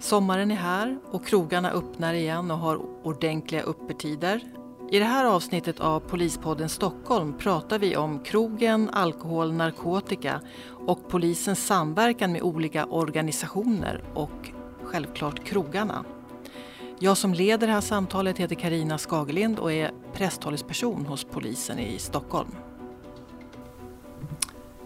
Sommaren är här och krogarna öppnar igen och har ordentliga öppettider. I det här avsnittet av Polispodden Stockholm pratar vi om krogen, alkohol, narkotika och polisens samverkan med olika organisationer och självklart krogarna. Jag som leder det här samtalet heter Karina Skagelind och är presstalesperson hos polisen i Stockholm.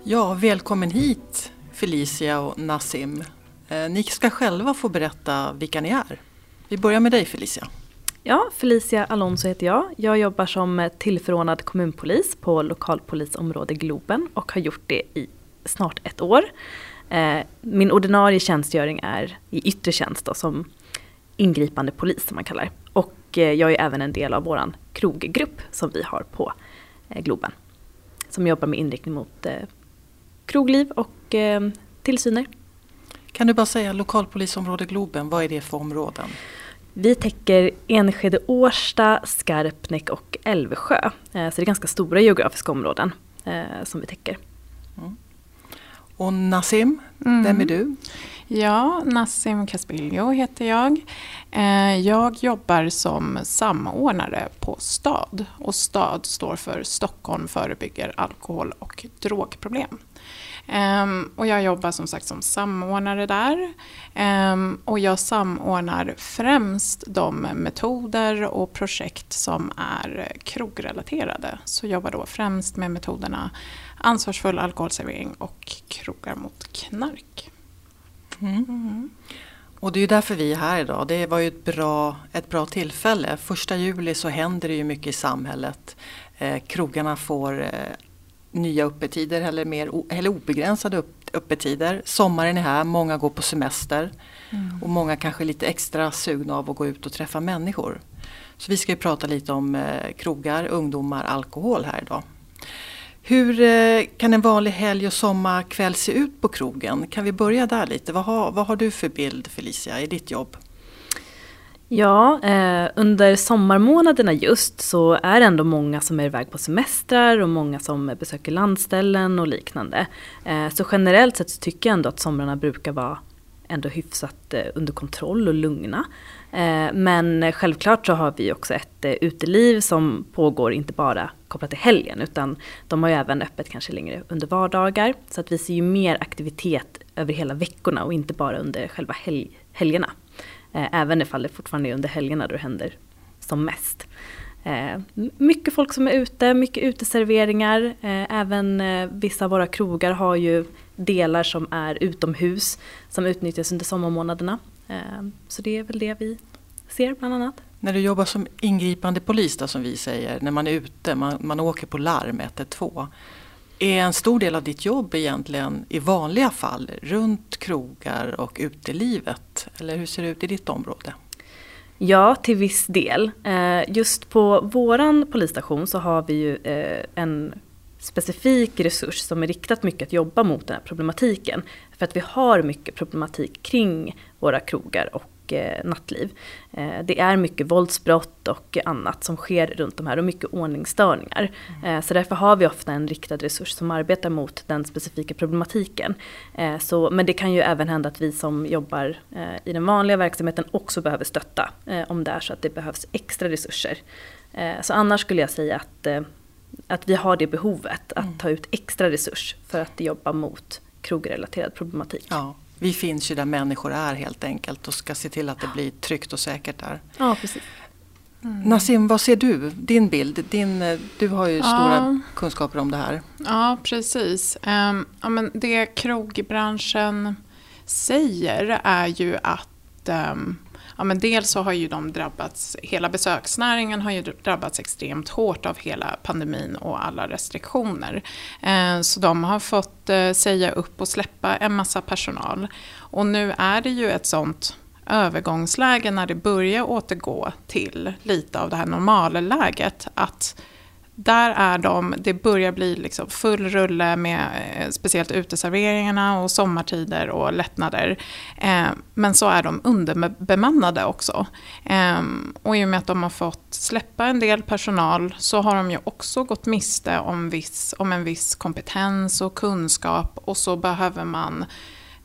Ja, välkommen hit Felicia och Nassim. Eh, ni ska själva få berätta vilka ni är. Vi börjar med dig Felicia. Ja, Felicia Alonso heter jag. Jag jobbar som eh, tillförordnad kommunpolis på lokalpolisområde Globen och har gjort det i snart ett år. Eh, min ordinarie tjänstgöring är i yttre tjänst då, som ingripande polis som man kallar Och jag är även en del av vår kroggrupp som vi har på Globen. Som jobbar med inriktning mot krogliv och tillsyner. Kan du bara säga lokalpolisområde Globen, vad är det för områden? Vi täcker Enskede, Årsta, Skarpnäck och Älvsjö. Eh, så det är ganska stora geografiska områden eh, som vi täcker. Mm. Och Nassim, mm. vem är du? Ja, Nassim Kasbiljo heter jag. Eh, jag jobbar som samordnare på STAD och STAD står för Stockholm förebygger alkohol och drogproblem. Um, och jag jobbar som sagt som samordnare där. Um, och jag samordnar främst de metoder och projekt som är krogrelaterade. Så jag jobbar då främst med metoderna ansvarsfull alkoholservering och krogar mot knark. Mm. Mm. Och det är ju därför vi är här idag. Det var ju ett bra, ett bra tillfälle. Första juli så händer det ju mycket i samhället. Eh, krogarna får eh, nya öppettider eller, mer, eller obegränsade öppettider. Sommaren är här, många går på semester mm. och många kanske är lite extra sugna av att gå ut och träffa människor. Så vi ska ju prata lite om eh, krogar, ungdomar, alkohol här idag. Hur eh, kan en vanlig helg och sommarkväll se ut på krogen? Kan vi börja där lite? Vad har, vad har du för bild Felicia i ditt jobb? Ja, eh, under sommarmånaderna just så är det ändå många som är iväg på semestrar och många som besöker landställen och liknande. Eh, så generellt sett så tycker jag ändå att somrarna brukar vara ändå hyfsat eh, under kontroll och lugna. Eh, men självklart så har vi också ett eh, uteliv som pågår inte bara kopplat till helgen utan de har ju även öppet kanske längre under vardagar. Så att vi ser ju mer aktivitet över hela veckorna och inte bara under själva helg helgerna. Eh, även ifall det fortfarande är under helgerna då det händer som mest. Eh, mycket folk som är ute, mycket uteserveringar. Eh, även vissa av våra krogar har ju delar som är utomhus som utnyttjas under sommarmånaderna. Så det är väl det vi ser bland annat. När du jobbar som ingripande polis då, som vi säger, när man är ute, man, man åker på larm 112. Är en stor del av ditt jobb egentligen i vanliga fall runt krogar och utelivet? Eller hur ser det ut i ditt område? Ja, till viss del. Eh, just på våran polisstation så har vi ju eh, en specifik resurs som är riktat mycket att jobba mot den här problematiken. För att vi har mycket problematik kring våra krogar och eh, nattliv. Eh, det är mycket våldsbrott och annat som sker runt de här och mycket ordningsstörningar. Mm. Eh, så därför har vi ofta en riktad resurs som arbetar mot den specifika problematiken. Så, men det kan ju även hända att vi som jobbar i den vanliga verksamheten också behöver stötta om det är så att det behövs extra resurser. så annars skulle jag säga att att vi har det behovet att mm. ta ut extra resurs för att jobba mot krogrelaterad problematik. Ja, vi finns ju där människor är helt enkelt och ska se till att det blir tryggt och säkert där. Ja, precis. Mm. Nassim, vad ser du? Din bild? Din, eh, du har ju ja. stora kunskaper om det här. Ja, precis. Um, ja, men det krogbranschen säger är ju att um, ja, men dels så har ju de drabbats, hela besöksnäringen har ju drabbats extremt hårt av hela pandemin och alla restriktioner. Eh, så de har fått eh, säga upp och släppa en massa personal. Och nu är det ju ett sånt övergångsläge när det börjar återgå till lite av det här normalläget. Att där är de, det börjar bli liksom full rulle med eh, speciellt uteserveringarna och sommartider och lättnader. Eh, men så är de underbemannade också. Eh, och i och med att de har fått släppa en del personal så har de ju också gått miste om, viss, om en viss kompetens och kunskap och så behöver man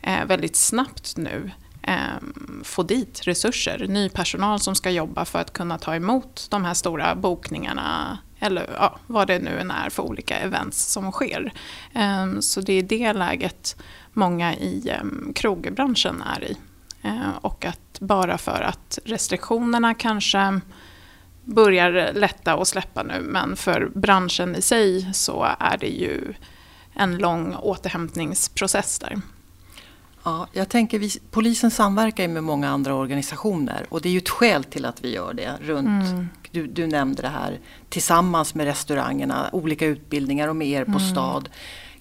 eh, väldigt snabbt nu ehm, få dit resurser, ny personal som ska jobba för att kunna ta emot de här stora bokningarna eller ja, vad det nu än är för olika events som sker. Ehm, så det är det läget många i ehm, krogbranschen är i. Ehm, och att bara för att restriktionerna kanske börjar lätta och släppa nu men för branschen i sig så är det ju en lång återhämtningsprocess där. Ja, jag tänker vi, polisen samverkar med många andra organisationer och det är ju ett skäl till att vi gör det. Runt, mm. du, du, nämnde det här tillsammans med restaurangerna, olika utbildningar och med er på mm. stad.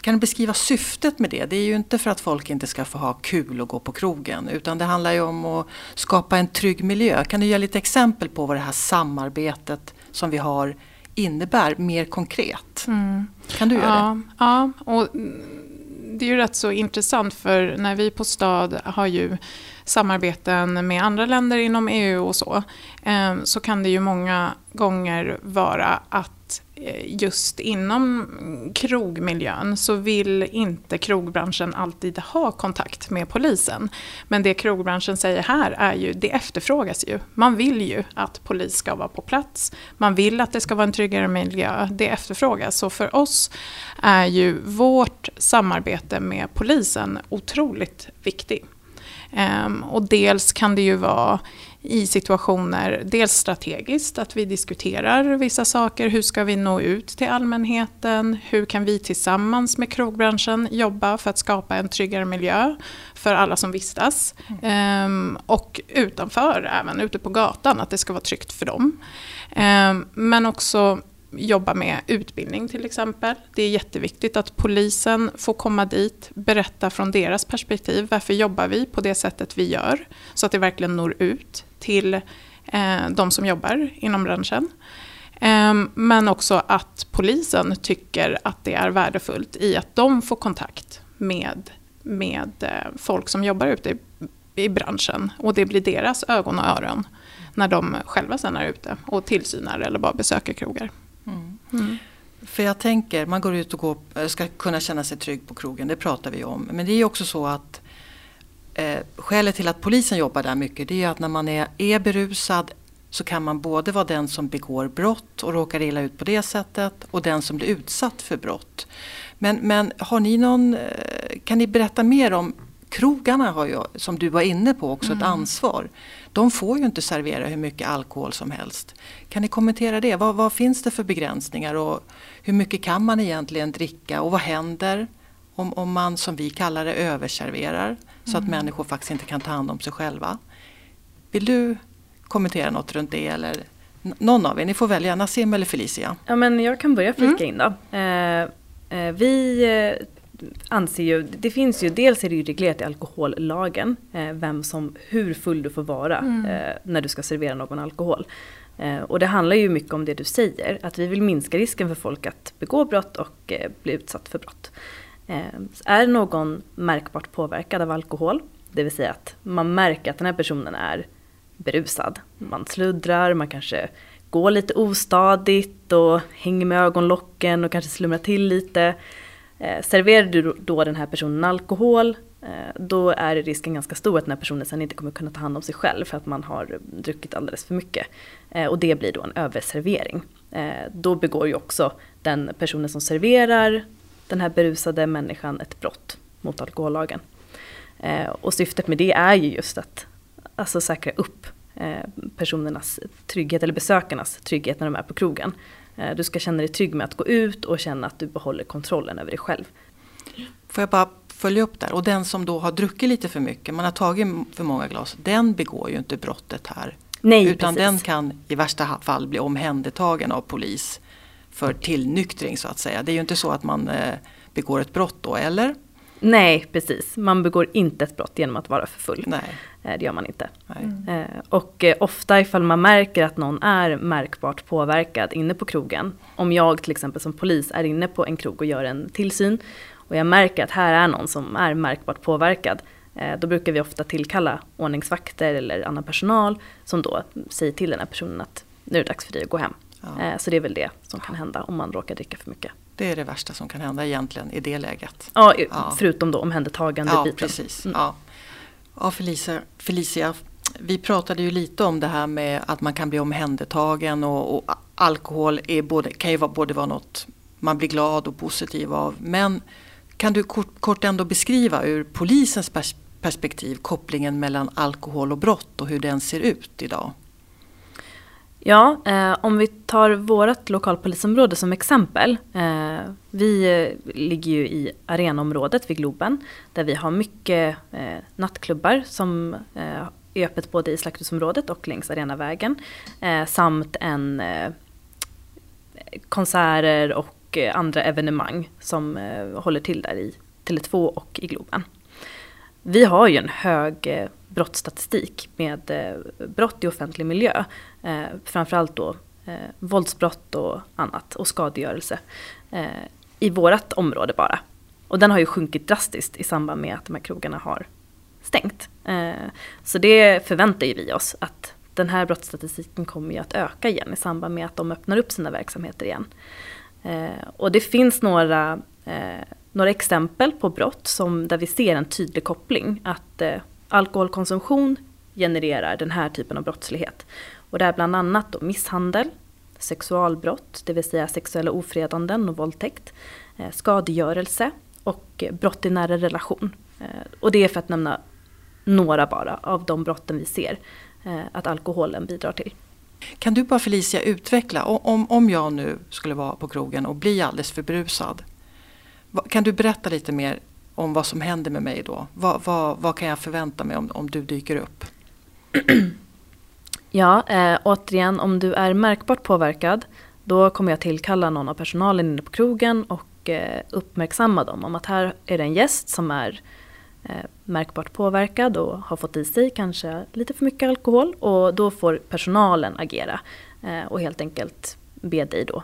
Kan du beskriva syftet med det? Det är ju inte för att folk inte ska få ha kul och gå på krogen utan det handlar ju om att skapa en trygg miljö. Kan du ge lite exempel på vad det här samarbetet som vi har innebär mer konkret? Mm. Kan du göra ja, det? Ja, och det är ju rätt så intressant för när vi på stad har ju samarbeten med andra länder inom EU och så, eh, så kan det ju många gånger vara att Eh, just inom krogmiljön så vill inte krogbranschen alltid ha kontakt med polisen. Men det krogbranschen säger här är ju, det efterfrågas ju. Man vill ju att polis ska vara på plats. Man vill att det ska vara en tryggare miljö. Det efterfrågas. Så för oss är ju vårt samarbete med polisen otroligt viktigt. Ehm, och dels kan det ju vara i situationer, dels strategiskt, att vi diskuterar vissa saker. Hur ska vi nå ut till allmänheten? Hur kan vi tillsammans med krogbranschen jobba för att skapa en tryggare miljö för alla som vistas? Mm. Um, och utanför, även ute på gatan, att det ska vara tryggt för dem. Um, men också jobba med utbildning till exempel. Det är jätteviktigt att polisen får komma dit, berätta från deras perspektiv. Varför jobbar vi på det sättet vi gör? Så att det verkligen når ut till eh, de som jobbar inom branschen. Eh, men också att polisen tycker att det är värdefullt i att de får kontakt med, med eh, folk som jobbar ute i, i branschen. Och det blir deras ögon och öron när de själva sen är ute och tillsynar eller bara besöker krogar. Mm. För jag tänker, man går ut och går, eh, ska kunna känna sig trygg på krogen, det pratar vi om. Men det är också så att eh, skälet till att polisen jobbar där mycket det är att när man är, är berusad så kan man både vara den som begår brott och råkar illa ut på det sättet och den som blir utsatt för brott. Men, men har ni någon, eh, kan ni berätta mer om krogarna har ju, som du var inne på, också mm. ett ansvar. De får ju inte servera hur mycket alkohol som helst. Kan ni kommentera det? Vad, vad, finns det för begränsningar och hur mycket kan man egentligen dricka och vad händer om, om man, som vi kallar det, överserverar mm. så att mm. människor faktiskt inte kan ta hand om sig själva? Vill du kommentera något runt det eller någon av er? Ni får välja, Nassim eller Felicia. Ja, men jag kan börja flika mm. in då. Eh, eh, vi eh, anser ju, det finns ju, dels är det ju reglerat i alkohollagen eh, vem som, hur full du får vara mm. eh, när du ska servera någon alkohol. Eh, och det handlar ju mycket om det du säger, att vi vill minska risken för folk att begå brott och eh, bli utsatt för brott. Eh, är någon märkbart påverkad av alkohol, det vill säga att man märker att den här personen är berusad, man sluddrar, man kanske går lite ostadigt och hänger med ögonlocken och kanske slumrar till lite Eh, serverar du då den här personen alkohol eh, då är risken ganska stor att den här personen sen inte kommer kunna ta hand om sig själv för att man har druckit alldeles för mycket. Eh, och det blir då en överservering. Eh, då begår ju också den personen som serverar den här berusade människan ett brott mot alkohollagen. Eh, och syftet med det är ju just att alltså, säkra upp eh, personernas trygghet eller besökarnas trygghet när de är på krogen. Eh, du ska känna dig trygg med att gå ut och känna att du behåller kontrollen över dig själv. Får jag bara följa upp där. Och den som då har druckit lite för mycket, man har tagit för många glas, den begår ju inte brottet här. Nej, Utan precis. den kan i värsta fall bli omhändertagen av polis för tillnyktring så att säga. Det är ju inte så att man eh, begår ett brott då, eller? Nej, precis. Man begår inte ett brott genom att vara för full. Nej. Eh, det gör man inte. Mm. Och eh, ofta ifall man märker att någon är märkbart påverkad inne på krogen. Om jag till exempel som polis är inne på en krog och gör en tillsyn och jag märker att här är någon som är märkbart påverkad. Då brukar vi ofta tillkalla ordningsvakter eller annan personal som då säger till den här personen att nu är det dags för dig att gå hem. Ja. Så det är väl det som kan hända om man råkar dricka för mycket. Det är det värsta som kan hända egentligen i det läget. Ja, ja. förutom då omhändertagande ja, biten. Precis. Mm. Ja. Ja, Felicia, Felicia, vi pratade ju lite om det här med att man kan bli omhändertagen och, och alkohol är både, kan ju vara, både vara något man blir glad och positiv av. Men kan du kort, kort ändå beskriva ur polisens pers perspektiv kopplingen mellan alkohol och brott och hur den ser ut idag? Ja, eh, om vi tar vårt lokalpolisområde som exempel. Eh, vi eh, ligger ju i arenaområdet vid Globen där vi har mycket eh, nattklubbar som eh, är öppet både i slakthusområdet och längs Arenavägen. Eh, samt en eh, konserter och eh, andra evenemang som håller till där i Tele2 och i Globen. Vi har ju en hög brottsstatistik med eh, brott i offentlig miljö. Eh, framförallt då eh, våldsbrott och annat och skadegörelse eh, i vårt område bara. Och den har ju sjunkit drastiskt i samband med att de här krogarna har stängt. Eh, så det förväntar ju vi oss att den här brottsstatistiken kommer ju att öka igen i samband med att de öppnar upp sina verksamheter igen. Eh, och det finns några, några exempel på brott som, där vi ser en tydlig koppling. Att alkoholkonsumtion genererar den här typen av brottslighet. Och det är bland annat då misshandel, sexualbrott, det vill säga sexuella ofredanden och våldtäkt, eh, skadegörelse och brott i nära relation. Eh, och det är för att nämna några bara av de brotten vi ser eh, att alkoholen bidrar till. Kan du bara Felicia utveckla, om, om jag nu skulle vara på krogen och bli alldeles för brusad. Kan du berätta lite mer om vad som händer med mig då. Vad, vad, vad kan jag förvänta mig om, om du dyker upp? Ja, eh, återigen om du är märkbart påverkad då kommer jag tillkalla någon av personalen inne på krogen och eh, uppmärksamma dem om att här är det en gäst som är eh, märkbart påverkad och har fått i sig kanske lite för mycket alkohol och då får personalen agera eh, och helt enkelt be dig då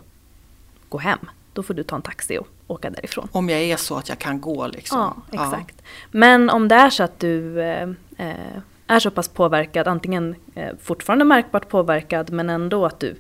gå hem då får du ta en taxi och åka därifrån. Om jag är så att jag kan gå liksom? Ja, exakt. Ja. Men om det är så att du eh, eh, är så pass påverkad, antingen eh, fortfarande märkbart påverkad men ändå att du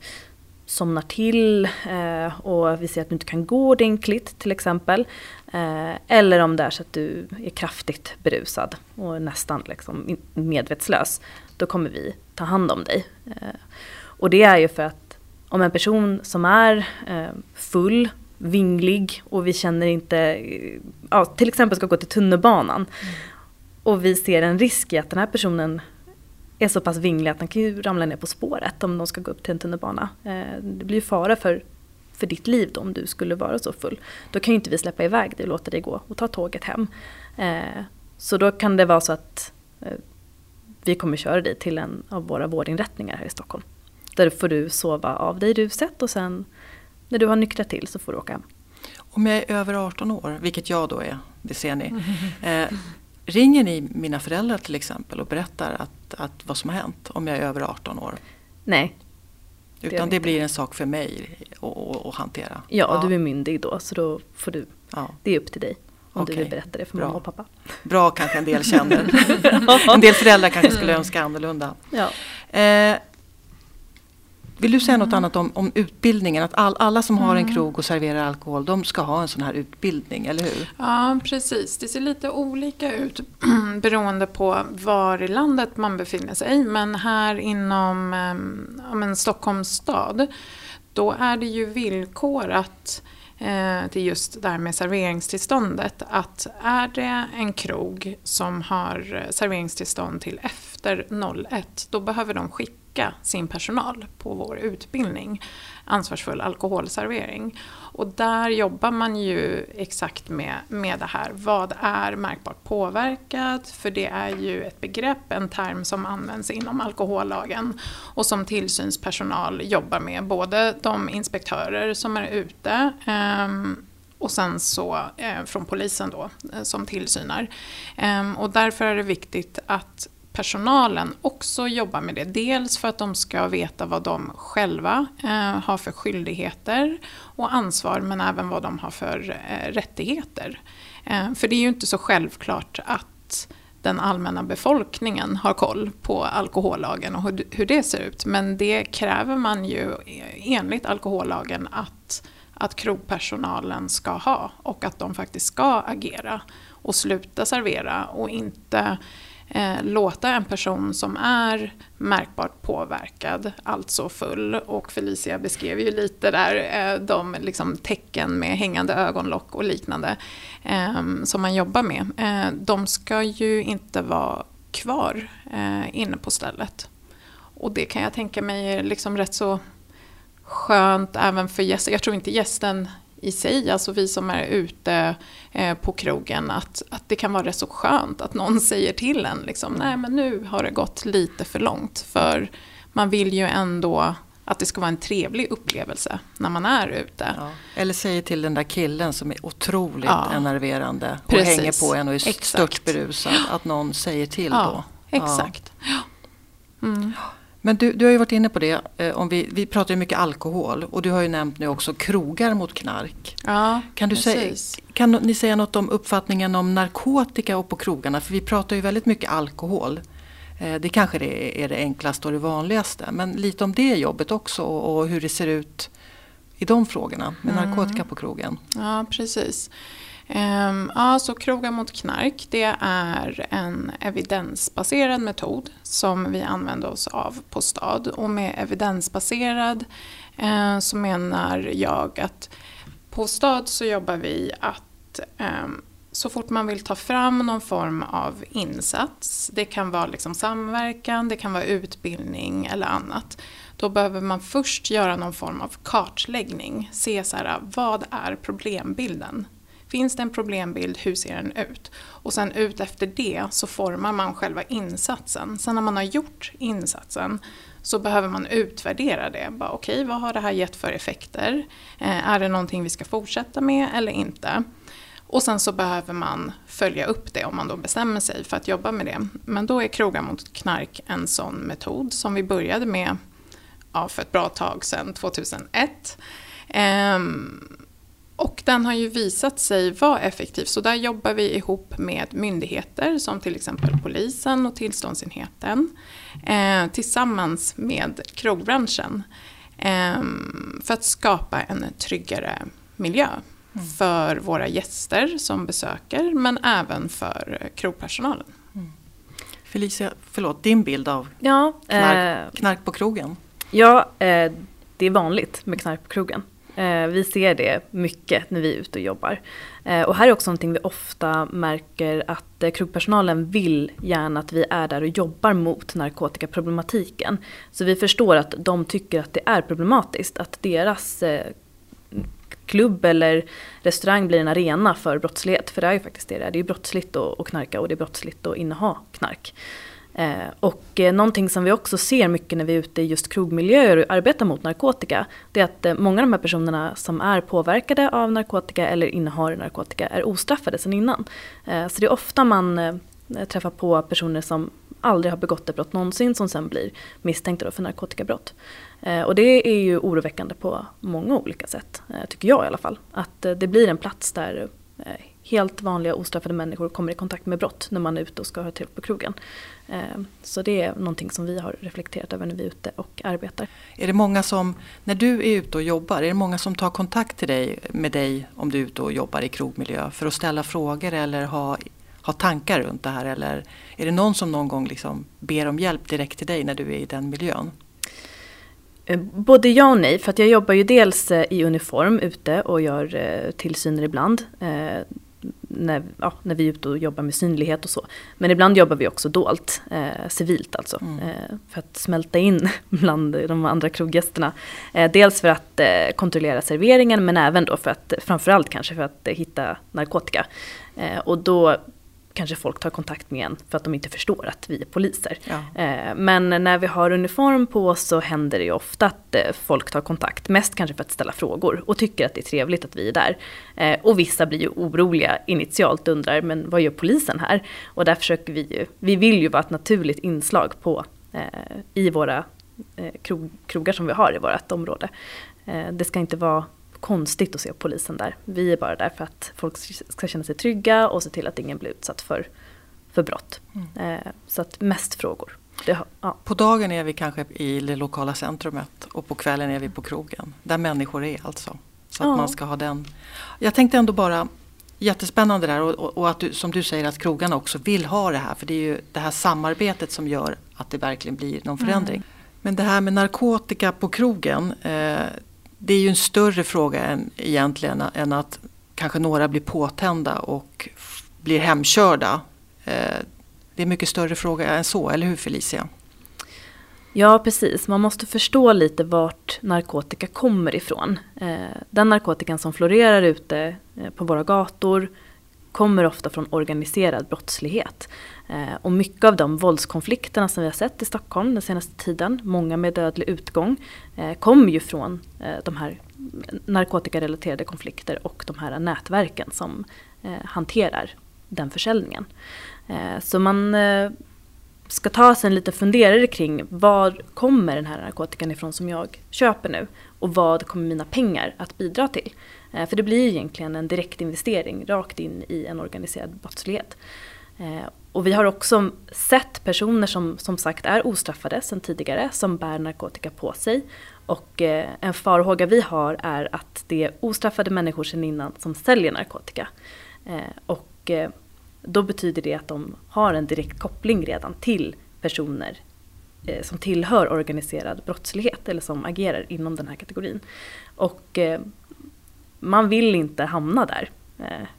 somnar till eh, och vi ser att du inte kan gå ordentligt till exempel. Eh, eller om det är så att du är kraftigt berusad och nästan liksom medvetslös. Då kommer vi ta hand om dig. Eh, och det är ju för att om en person som är eh, full vinglig och vi känner inte, eh, ja, till exempel ska gå till tunnelbanan. Mm. Och vi ser en risk i att den här personen är så pass vinglig att den kan ju ramla ner på spåret om de ska gå upp till en tunnelbana. Eh, det blir ju fara för, för ditt liv då om du skulle vara så full. Då kan ju inte vi släppa iväg dig och låta dig gå och ta tåget hem. Eh, så då kan det vara så att eh, vi kommer köra dig till en av våra vårdinrättningar här i Stockholm. Där får du sova av dig ruset och sen när du har nyktrat till så får du åka hem. Om jag är över 18 år, vilket jag då är, det ser ni. Eh, ringer ni mina föräldrar till exempel och berättar att, att vad som har hänt om jag är över 18 år? Nej. Utan det, blir en sak för mig att hantera? Ja, ja, du är myndig då så då får du, ja. det är upp till dig. Om okay. du vill berätta det för Bra. mamma och pappa. Bra kanske en del känner. en del föräldrar kanske skulle önska annorlunda. Ja. Eh, vill du säga mm. något annat om, om utbildningen? Att all, alla som har en mm. krog och serverar alkohol, de ska ha en sån här utbildning, eller hur? Ja, precis. Det ser lite olika ut beroende på var i landet man befinner sig. Men här inom eh, Stockholms stad, då är det ju villkorat eh, till just det här med serveringstillståndet. Att är det en krog som har serveringstillstånd till efter 01, då behöver de skicka skicka sin personal på vår utbildning, ansvarsfull alkoholservering. Och där jobbar man ju exakt med, med det här. Vad är märkbart påverkat? För det är ju ett begrepp, en term som används inom alkohollagen och som tillsynspersonal jobbar med. Både de inspektörer som är ute eh, och sen så eh, från polisen då eh, som tillsynar. Eh, och därför är det viktigt att personalen också jobbar med det. Dels för att de ska veta vad de själva eh, har för skyldigheter och ansvar men även vad de har för eh, rättigheter. Eh, för det är ju inte så självklart att den allmänna befolkningen har koll på alkohollagen och hur, hur det ser ut. Men det kräver man ju eh, enligt alkohollagen att, att krogpersonalen ska ha och att de faktiskt ska agera och sluta servera och inte eh, låta en person som är märkbart påverkad, alltså full, och Felicia beskrev ju lite där eh, de liksom, tecken med hängande ögonlock och liknande eh, som man jobbar med. Eh, de ska ju inte vara kvar eh, inne på stället. Och det kan jag tänka mig är liksom rätt så skönt även för gästen. Jag tror inte gästen i sig, alltså vi som är ute eh, på krogen, att, att det kan vara rätt så skönt att någon säger till en liksom, nej men nu har det gått lite för långt. För man vill ju ändå att det ska vara en trevlig upplevelse när man är ute. Ja. Eller säger till den där killen som är otroligt ja. enerverande och Precis. hänger på en och är Exakt. stört berusad, att någon säger till ja, då. Exakt. Mm. Men du, du har ju varit inne på det, eh, om vi, vi pratar ju mycket alkohol och du har ju nämnt nu också krogar mot knark. Ja, kan, du säga, kan ni säga något om uppfattningen om narkotika och på krogarna? För vi pratar ju väldigt mycket alkohol. Eh, det kanske är det enklaste och det vanligaste. Men lite om det jobbet också och hur det ser ut i de frågorna med mm. narkotika på krogen. Ja, precis. Um, ja, så krogar mot knark, det är en evidensbaserad metod som vi använder oss av på stad. Och med evidensbaserad uh, så menar jag att på stad så jobbar vi att um, så fort man vill ta fram någon form av insats, det kan vara liksom samverkan, det kan vara utbildning eller annat, då behöver man först göra någon form av kartläggning. Se så här, vad är problembilden? Finns det en problembild, hur ser den ut? Och sen ut efter det så formar man själva insatsen. Sen när man har gjort insatsen så behöver man utvärdera det. Okej, okay, vad har det här gett för effekter? Eh, är det någonting vi ska fortsätta med eller inte? Och sen så behöver man följa upp det om man då bestämmer sig för att jobba med det. Men då är krogar mot knark en sån metod som vi började med ja, för ett bra tag sedan, 2001. Ehm, och den har ju visat sig vara effektiv. Så där jobbar vi ihop med myndigheter som till exempel polisen och tillståndsenheten. Eh, tillsammans med krogbranschen. Eh, för att skapa en tryggare miljö. Mm. För våra gäster som besöker men även för krogpersonalen. Mm. Felicia, förlåt, din bild av ja, knark, eh, knark på krogen? Ja, eh, det är vanligt med knark på krogen. Eh, vi ser det mycket när vi är ute och jobbar. Eh, och här är också någonting vi ofta märker att eh, krogpersonalen vill gärna att vi är där och jobbar mot narkotikaproblematiken. Så vi förstår att de tycker att det är problematiskt att deras klubb eller restaurang blir en arena för brottslighet. För det är ju faktiskt det det är. Det är brottsligt att knarka och det är brottsligt att inneha knark. Eh, och eh, någonting som vi också ser mycket när vi är ute i just krogmiljöer och arbetar mot narkotika, det är att eh, många av de här personerna som är påverkade av narkotika eller innehar narkotika är ostraffade sedan innan. Så det är ofta man träffar på personer som aldrig har begått ett brott någonsin som sen blir misstänkta för narkotikabrott. Och det är ju oroväckande på många olika sätt, tycker jag i alla fall. Att det blir en plats där helt vanliga ostraffade människor kommer i kontakt med brott när man är ute och ska ha trevligt på krogen. Eh, så det är någonting som vi har reflekterat över när vi är ute och arbetar. Är det många som, när du är ute och jobbar, är det många som tar kontakt till dig, med dig om du är ute och jobbar i krogmiljö för att ställa frågor eller ha, ha tankar runt det här? Eller är det någon som någon gång liksom ber om hjälp direkt till dig när du är i den miljön? Eh, både ja och nej, för att jag jobbar ju dels eh, i uniform ute och gör tillsyner ibland när, ja, när vi är ute och jobbar med synlighet och så. Men ibland jobbar vi också dolt, eh, civilt alltså. Mm. Eh, för att smälta in bland de andra kroggästerna. Eh, dels för att eh, kontrollera serveringen men även då för att, framförallt kanske för att hitta narkotika. Eh, och då kanske folk tar kontakt med en för att de inte förstår att vi är poliser. Ja. Eh, men när vi har uniform på så händer det ju ofta att eh, folk tar kontakt. Mest kanske för att ställa frågor och tycker att det är trevligt att vi är där. Eh, och vissa blir ju oroliga initialt och undrar, men vad gör polisen här? Och där försöker vi ju, vi vill ju vara ett naturligt inslag på, i våra krogar som vi har i vårt område. Det ska inte vara konstigt att se polisen där. Vi är bara där för att folk ska känna sig trygga och se till att ingen blir utsatt för, för brott. Mm. Eh, så att mest frågor. Det, ja. På dagen är vi kanske i det lokala centrumet och på kvällen är vi på krogen. Där människor är alltså. Så att ja. man ska ha den. Jag tänkte ändå bara jättespännande där och, och att du, som du säger att krogarna också vill ha det här för det är ju det här samarbetet som gör att det verkligen blir någon förändring. Mm. Men det här med narkotika på krogen eh, det är ju en större fråga än, egentligen än att kanske några blir påtända och blir hemkörda. Eh, det är en mycket större fråga än så, eller hur Felicia? Ja, precis. Man måste förstå lite vart narkotika kommer ifrån. Eh, den narkotikan som florerar ute eh, på våra gator kommer ofta från organiserad brottslighet. Eh, och mycket av de våldskonflikterna som vi har sett i Stockholm den senaste tiden, många med dödlig utgång, eh, kommer ju från eh, de här narkotikarelaterade konflikter och de här nätverken som hanterar den försäljningen. Så man ska ta sig en liten funderare kring var kommer den här narkotikan ifrån som jag köper nu och vad kommer mina pengar att bidra till? För det blir egentligen en direktinvestering rakt in i en organiserad brottslighet. Och vi har också sett personer som som sagt är ostraffade sedan tidigare som bär narkotika på sig. Och eh, en farhåga vi har är att det är ostraffade människor sedan innan som säljer narkotika. Eh, och eh, då betyder det att de har en direkt koppling redan till personer eh, som tillhör organiserad brottslighet eller som agerar inom den här kategorin. Och man vill inte hamna där.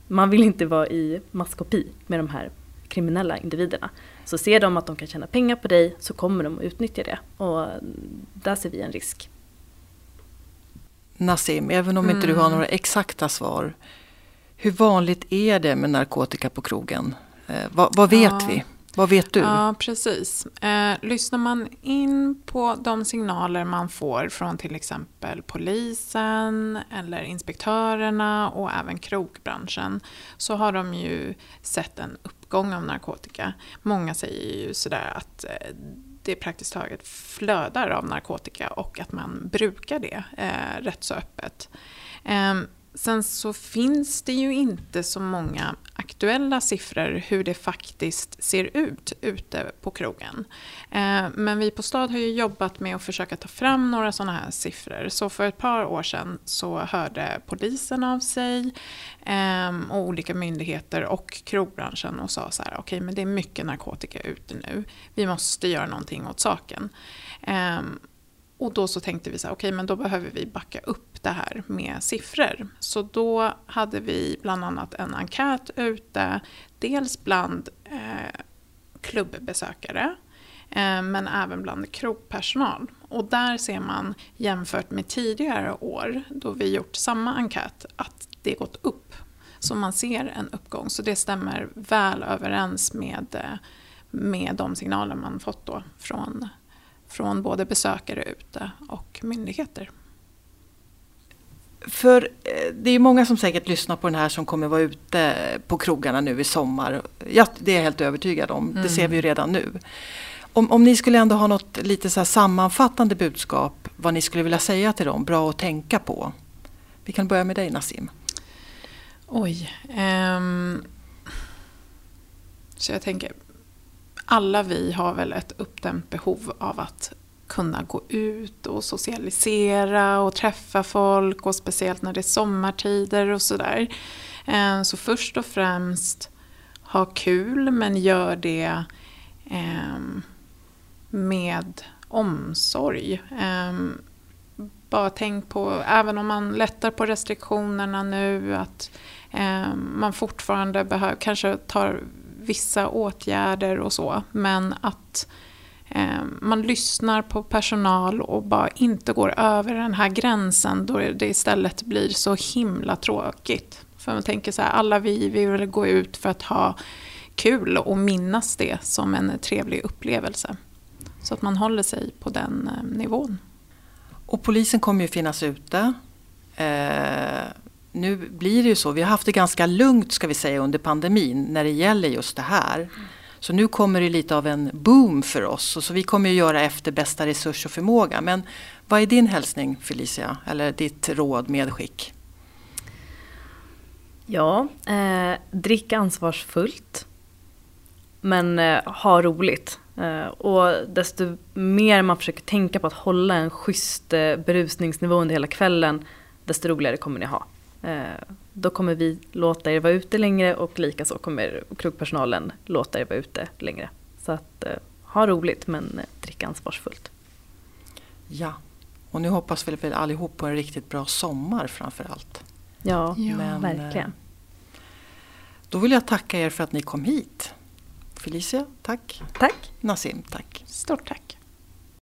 Man vill inte vara i maskopi med de här kriminella individerna. Så ser de att de kan tjäna pengar på dig så kommer de att utnyttja det. Och där ser vi en risk. Nassim, även om mm. inte du har mm. några exakta svar hur vanligt är det med narkotika på krogen? Eh, vad, vad, vet ja. vi? Vad vet du? Ja, precis. Eh, lyssnar man in på de signaler man får från till exempel polisen eller inspektörerna och även krogbranschen så har de ju sett en uppgång av narkotika. Många säger ju sådär att eh, det praktiskt taget flödar av narkotika och att man brukar det eh, rätt så öppet. Eh, Sen så finns det ju inte så många aktuella siffror hur det faktiskt ser ut ute på krogen. Eh, men vi på Stad har ju jobbat med att försöka ta fram några sådana här siffror. Så för ett par år sedan så hörde polisen av sig ehm, och olika myndigheter och krogbranschen och sa så här, okej okay, men det är mycket narkotika ute nu. Vi måste göra någonting åt saken. Ehm, och då så tänkte vi så här, okej okay, men då behöver vi backa upp det här med siffror. Så då hade vi bland annat en enkät ute, dels bland eh, klubbbesökare, eh, men även bland krogpersonal. Och där ser man jämfört med tidigare år, då vi gjort samma enkät, att det gått upp. Så man ser en uppgång, så det stämmer väl överens med, eh, med de signaler man fått då från från både besökare ute och myndigheter. För eh, det är många som säkert lyssnar på den här som kommer vara ute på krogarna nu i sommar. Ja, det är jag helt övertygad om. Mm. Det ser vi ju redan nu. Om, om ni skulle ändå ha något lite så sammanfattande budskap vad ni skulle vilja säga till dem, bra att tänka på. Vi kan börja med dig Nassim. Oj. Um, så jag tänker, alla vi har väl ett uppdämt behov av att kunna gå ut och socialisera och träffa folk och speciellt när det är sommartider och sådär. Eh, så först och främst ha kul men gör det ehm, med omsorg. Ehm, bara tänk på, även om man lättar på restriktionerna nu, att ehm, man fortfarande behöver, kanske tar vissa åtgärder och så. Men att eh, man lyssnar på personal och bara inte går över den här gränsen då det istället blir så himla tråkigt. För man tänker så här, alla vi, vi vill gå ut för att ha kul och minnas det som en trevlig upplevelse. Så att man håller sig på den eh, nivån. Och polisen kommer ju finnas ute. Eh, nu blir det ju så, vi har haft det ganska lugnt ska vi säga under pandemin när det gäller just det här. Så nu kommer det lite av en boom för oss och så vi kommer att göra efter bästa resurs och förmåga. Men vad är din hälsning Felicia, eller ditt råd, medskick? Ja, eh, drick ansvarsfullt. Men eh, ha roligt. Eh, och desto mer man försöker tänka på att hålla en schysst eh, berusningsnivå under hela kvällen, desto roligare kommer ni ha. Eh, då kommer vi låta er vara ute längre och likaså kommer krogpersonalen låta er vara ute längre. Så att eh, ha roligt men eh, dricka ansvarsfullt. Ja, och nu hoppas vi väl allihop på en riktigt bra sommar framför allt. Ja, Ja. Men, verkligen. Då vill jag tacka er för att ni kom hit. Felicia, tack. Tack! Nassim, tack. Stort tack.